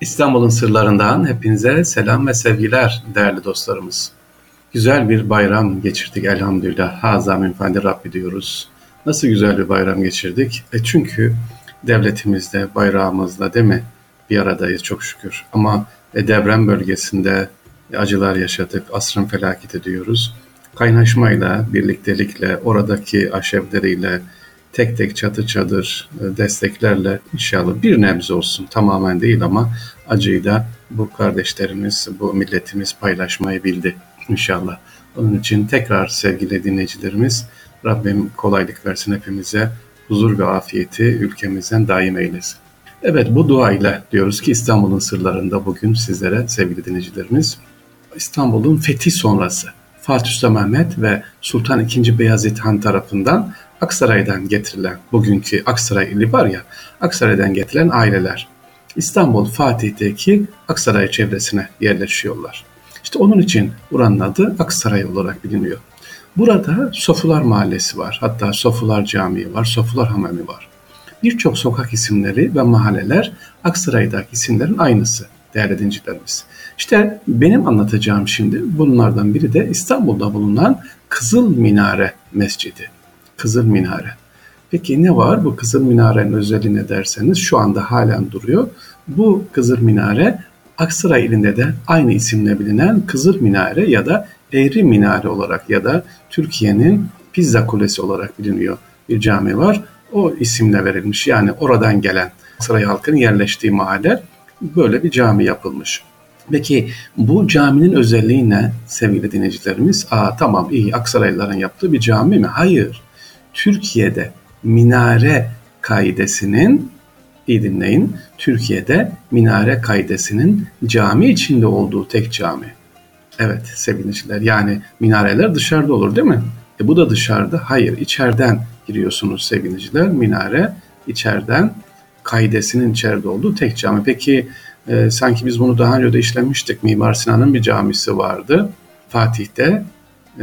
İstanbul'un sırlarından hepinize selam ve sevgiler değerli dostlarımız. Güzel bir bayram geçirdik elhamdülillah. Haza minfandi Rabbi diyoruz. Nasıl güzel bir bayram geçirdik? E çünkü devletimizde, bayrağımızla değil mi? Bir aradayız çok şükür. Ama e, deprem bölgesinde acılar yaşadık, asrın felaketi diyoruz. Kaynaşmayla, birliktelikle, oradaki aşevleriyle, tek tek çatı çadır e, desteklerle inşallah bir nebze olsun tamamen değil ama acıyı da bu kardeşlerimiz, bu milletimiz paylaşmayı bildi inşallah. Onun için tekrar sevgili dinleyicilerimiz Rabbim kolaylık versin hepimize, huzur ve afiyeti ülkemizden daim eylesin. Evet bu dua ile diyoruz ki İstanbul'un sırlarında bugün sizlere sevgili dinleyicilerimiz İstanbul'un fethi sonrası Fatih Sultan Mehmet ve Sultan II. Beyazıt Han tarafından Aksaray'dan getirilen, bugünkü Aksaray ili var ya, Aksaray'dan getirilen aileler İstanbul Fatih'teki Aksaray çevresine yerleşiyorlar. İşte onun için buranın adı Aksaray olarak biliniyor. Burada Sofular Mahallesi var. Hatta Sofular Camii var, Sofular Hamami var. Birçok sokak isimleri ve mahalleler Aksaray'daki isimlerin aynısı değerli dincilerimiz. İşte benim anlatacağım şimdi bunlardan biri de İstanbul'da bulunan Kızıl Minare Mescidi. Kızıl Minare. Peki ne var bu Kızıl Minare'nin özelliği ne derseniz şu anda halen duruyor. Bu Kızıl Minare Aksaray ilinde de aynı isimle bilinen Kızıl Minare ya da Eğri Minare olarak ya da Türkiye'nin Pizza Kulesi olarak biliniyor bir cami var. O isimle verilmiş yani oradan gelen Aksaray halkının yerleştiği mahalle böyle bir cami yapılmış. Peki bu caminin özelliği ne sevgili dinleyicilerimiz? Aa tamam iyi Aksaraylıların yaptığı bir cami mi? Hayır. Türkiye'de minare kaidesinin iyi dinleyin. Türkiye'de minare kaidesinin cami içinde olduğu tek cami. Evet sevgiliciler yani minareler dışarıda olur değil mi? E bu da dışarıda. Hayır içeriden giriyorsunuz sevgiliciler. Minare içeriden kaidesinin içeride olduğu tek cami. Peki e, sanki biz bunu daha önce de işlemiştik. Mimar Sinan'ın bir camisi vardı. Fatih'te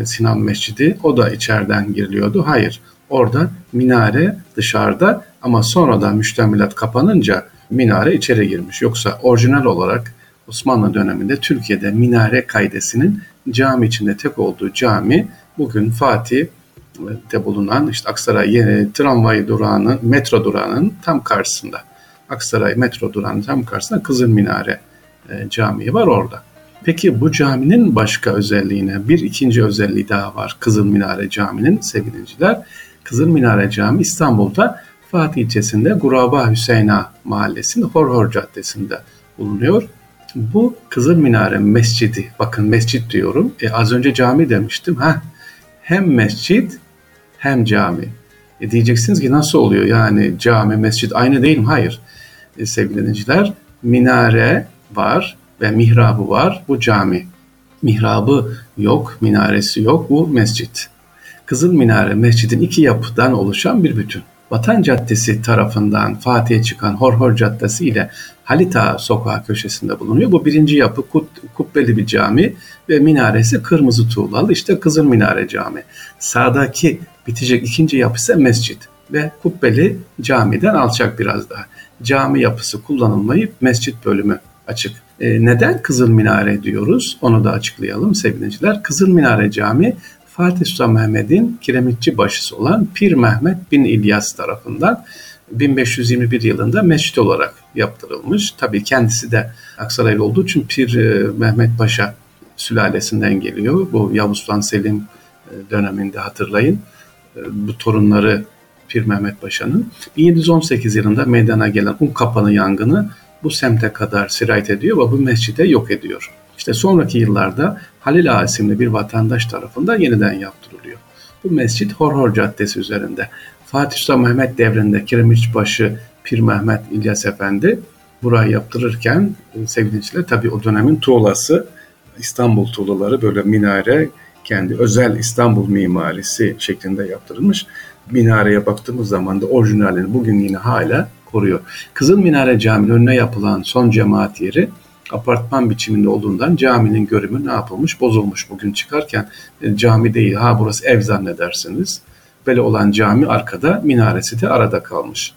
Sinan Mescidi. O da içeriden giriliyordu. Hayır. Orada minare dışarıda ama sonradan müştemilat kapanınca minare içeri girmiş. Yoksa orijinal olarak Osmanlı döneminde Türkiye'de minare kaidesinin cami içinde tek olduğu cami bugün Fatih'te bulunan işte Aksaray yeni tramvay durağının, metro durağının tam karşısında. Aksaray metro durağının tam karşısında Kızıl Minare e, Camii var orada. Peki bu caminin başka özelliğine bir ikinci özelliği daha var Kızıl Minare Camii'nin sevgiliciler. Kızıl Minare Camii İstanbul'da Fatih ilçesinde Guraba Hüseyna Mahallesi'nde Horhor Caddesi'nde bulunuyor. Bu Kızıl Minare Mescidi, bakın mescit diyorum. E, az önce cami demiştim. Ha, hem mescit hem cami. E, diyeceksiniz ki nasıl oluyor yani cami, mescit aynı değil mi? Hayır e, sevgili dinleyiciler. Minare var ve mihrabı var. Bu cami. Mihrabı yok, minaresi yok. Bu mescit. Kızıl Minare Mescidin iki yapıdan oluşan bir bütün. Vatan Caddesi tarafından Fatih'e çıkan Horhor Caddesi ile Halita Sokağı köşesinde bulunuyor. Bu birinci yapı kubbeli bir cami ve minaresi kırmızı tuğlalı. İşte Kızıl Minare Cami. Sağdaki bitecek ikinci yapı ise mescit ve kubbeli camiden alçak biraz daha. Cami yapısı kullanılmayıp mescit bölümü açık. E, neden Kızıl Minare diyoruz? Onu da açıklayalım sevgiliciler. Kızıl Minare Cami Fatih Sultan Mehmet'in kiremitçi başısı olan Pir Mehmet bin İlyas tarafından 1521 yılında mescit olarak yaptırılmış. Tabii kendisi de Aksaraylı olduğu için Pir e, Mehmet Paşa sülalesinden geliyor. Bu Yavuz Sultan Selim e, döneminde hatırlayın. E, bu torunları Pir Mehmet Paşa'nın 1718 yılında meydana gelen Un Kapanı yangını bu semte kadar sirayet ediyor ve bu mescide yok ediyor. İşte sonraki yıllarda Halil Ağa isimli bir vatandaş tarafından yeniden yaptırılıyor. Bu mescit Horhor Caddesi üzerinde. Fatih Sultan Mehmet devrinde Kiremitçibaşı Pir Mehmet İlyas Efendi burayı yaptırırken e, sevgili tabii o dönemin tuğlası İstanbul tuğlaları böyle minare kendi özel İstanbul mimarisi şeklinde yaptırılmış. Minareye baktığımız zaman da orijinalini bugün yine hala koruyor. Kızıl Minare Camii'nin önüne yapılan son cemaat yeri apartman biçiminde olduğundan caminin görümü ne yapılmış? Bozulmuş bugün çıkarken e, cami değil ha burası ev zannedersiniz. Böyle olan cami arkada minaresi de arada kalmış.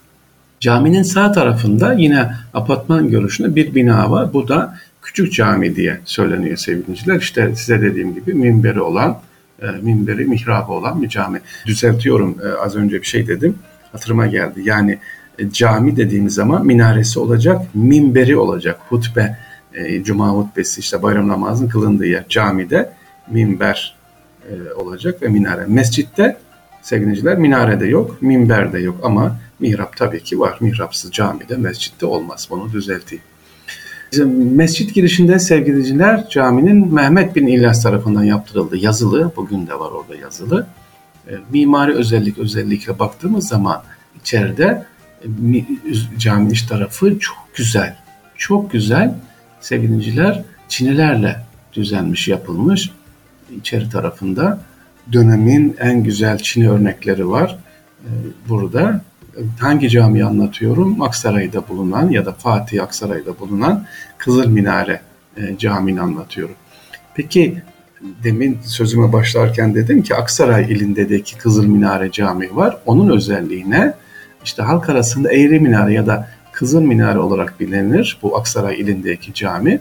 Caminin sağ tarafında yine apartman görüşünde bir bina var. Bu da küçük cami diye söyleniyor sevgiliciler. İşte size dediğim gibi minberi olan, e, minberi mihrabı olan bir cami. Düzeltiyorum e, az önce bir şey dedim. Hatırıma geldi. Yani cami dediğimiz zaman minaresi olacak, minberi olacak. Hutbe, e, cuma hutbesi işte bayram namazının kılındığı yer camide minber e, olacak ve minare. Mescitte sevgiliciler minare de yok, minber de yok ama mihrap tabii ki var. Mihrapsız camide, mescitte olmaz. Bunu düzelteyim. Mescit girişinde sevgiliciler caminin Mehmet bin İlyas tarafından yaptırıldı. Yazılı, bugün de var orada yazılı. E, mimari özellik özellikle baktığımız zaman içeride e, caminin iç tarafı çok güzel. Çok güzel sevgiliciler çinilerle düzenmiş, yapılmış. İçeri tarafında dönemin en güzel Çini örnekleri var. E, burada hangi camiyi anlatıyorum? Aksaray'da bulunan ya da Fatih Aksaray'da bulunan Kızıl Minare e, Camii'ni anlatıyorum. Peki demin sözüme başlarken dedim ki Aksaray ilindeki Kızıl Minare Camii var. Onun özelliğine işte halk arasında Eğri Minare ya da Kızıl Minare olarak bilinir. Bu Aksaray ilindeki cami.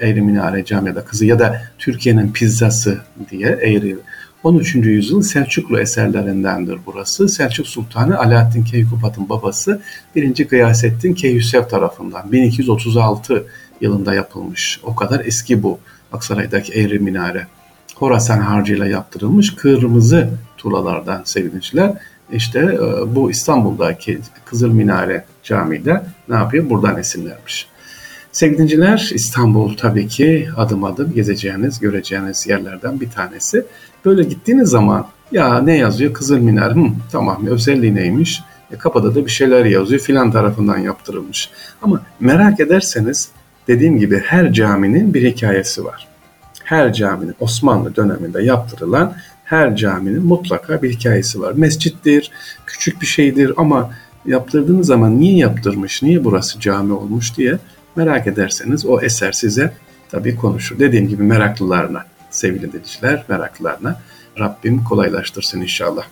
Eğri Minare Cami ya da Kızı ya da Türkiye'nin pizzası diye Eğri 13. yüzyıl Selçuklu eserlerindendir burası. Selçuk Sultanı Alaaddin Keykupat'ın babası 1. Gıyasettin Keyhüsev tarafından 1236 yılında yapılmış. O kadar eski bu Aksaray'daki Eğri Minare. Horasan harcıyla yaptırılmış kırmızı tuğlalardan sevinçler. İşte e, bu İstanbul'daki Kızıl Minare Camii'de ne yapıyor? Buradan esinlenmiş. Sevgili İstanbul tabii ki adım adım gezeceğiniz, göreceğiniz yerlerden bir tanesi. Böyle gittiğiniz zaman ya ne yazıyor Kızıl Minar, Hı, tamam özelliği neymiş? E, kapıda da bir şeyler yazıyor filan tarafından yaptırılmış. Ama merak ederseniz dediğim gibi her caminin bir hikayesi var. Her caminin Osmanlı döneminde yaptırılan her caminin mutlaka bir hikayesi var. Mescittir, küçük bir şeydir ama yaptırdığınız zaman niye yaptırmış, niye burası cami olmuş diye Merak ederseniz o eser size tabii konuşur. Dediğim gibi meraklılarına, sevgili dinleyiciler, meraklılarına Rabbim kolaylaştırsın inşallah.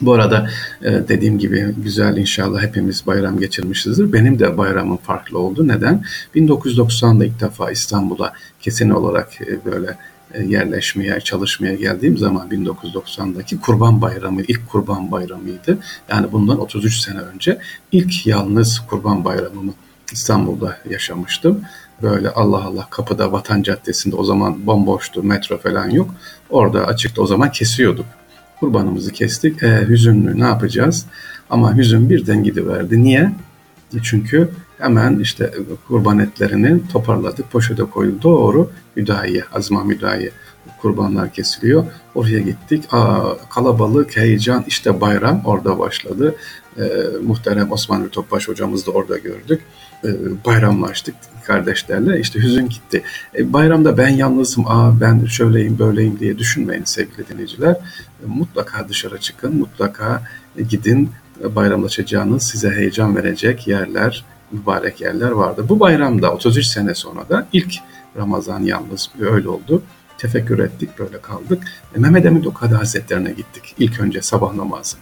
Bu arada e, dediğim gibi güzel inşallah hepimiz bayram geçirmişizdir. Benim de bayramım farklı oldu. Neden? 1990'da ilk defa İstanbul'a kesin olarak e, böyle yerleşmeye, çalışmaya geldiğim zaman 1990'daki Kurban Bayramı ilk Kurban Bayramı'ydı. Yani bundan 33 sene önce ilk yalnız Kurban Bayramımı İstanbul'da yaşamıştım. Böyle Allah Allah kapıda Vatan Caddesi'nde o zaman bomboştu, metro falan yok. Orada açıkta o zaman kesiyorduk. Kurbanımızı kestik. E, hüzünlü ne yapacağız? Ama hüzün birden gidiverdi. Niye? Çünkü hemen işte kurban etlerini toparladık, poşete koyduk. Doğru Hüdayiye, Azma Hüdayiye kurbanlar kesiliyor. Oraya gittik. Aa, kalabalık, heyecan, işte bayram orada başladı. Ee, muhterem Osman Topbaş hocamız da orada gördük. Ee, bayramlaştık kardeşlerle. İşte hüzün gitti. E, bayramda ben yalnızım, aa ben şöyleyim böyleyim diye düşünmeyin sevgili dinleyiciler. E, mutlaka dışarı çıkın, mutlaka gidin. Bayramlaşacağınız, size heyecan verecek yerler, mübarek yerler vardı. Bu bayramda 33 sene sonra da ilk Ramazan yalnız öyle oldu tefekkür ettik, böyle kaldık. E, Mehmet Emin Dokadi Hazretlerine gittik. İlk önce sabah namazı.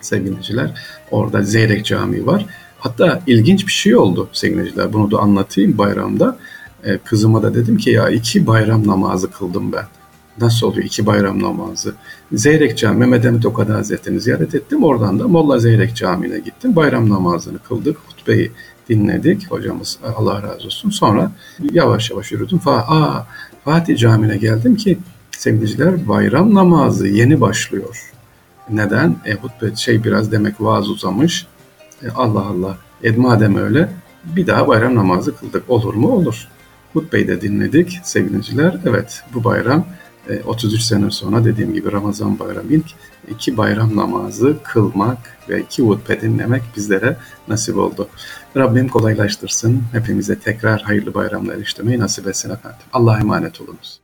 Sevgiliciler, orada Zeyrek Camii var. Hatta ilginç bir şey oldu sevgiliciler. Bunu da anlatayım bayramda. E, kızıma da dedim ki ya iki bayram namazı kıldım ben. Nasıl oluyor iki bayram namazı? Zeyrek Camii, Mehmet Emin Dokadi Hazretleri'ni ziyaret ettim. Oradan da Molla Zeyrek Camii'ne gittim. Bayram namazını kıldık. Hutbeyi dinledik. Hocamız Allah razı olsun. Sonra yavaş yavaş yürüdüm. Aa, Fatih Camii'ne geldim ki sevgiliciler bayram namazı yeni başlıyor. Neden? E, hutbe şey biraz demek vaaz uzamış. E, Allah Allah. E, madem öyle bir daha bayram namazı kıldık. Olur mu? Olur. Hutbeyi de dinledik sevgiliciler. Evet bu bayram 33 e, sene sonra dediğim gibi Ramazan bayramı ilk iki bayram namazı kılmak ve iki hutbe dinlemek bizlere nasip oldu. Rabbim kolaylaştırsın. Hepimize tekrar hayırlı bayramlar işlemeyi nasip etsin efendim. Allah'a emanet olunuz.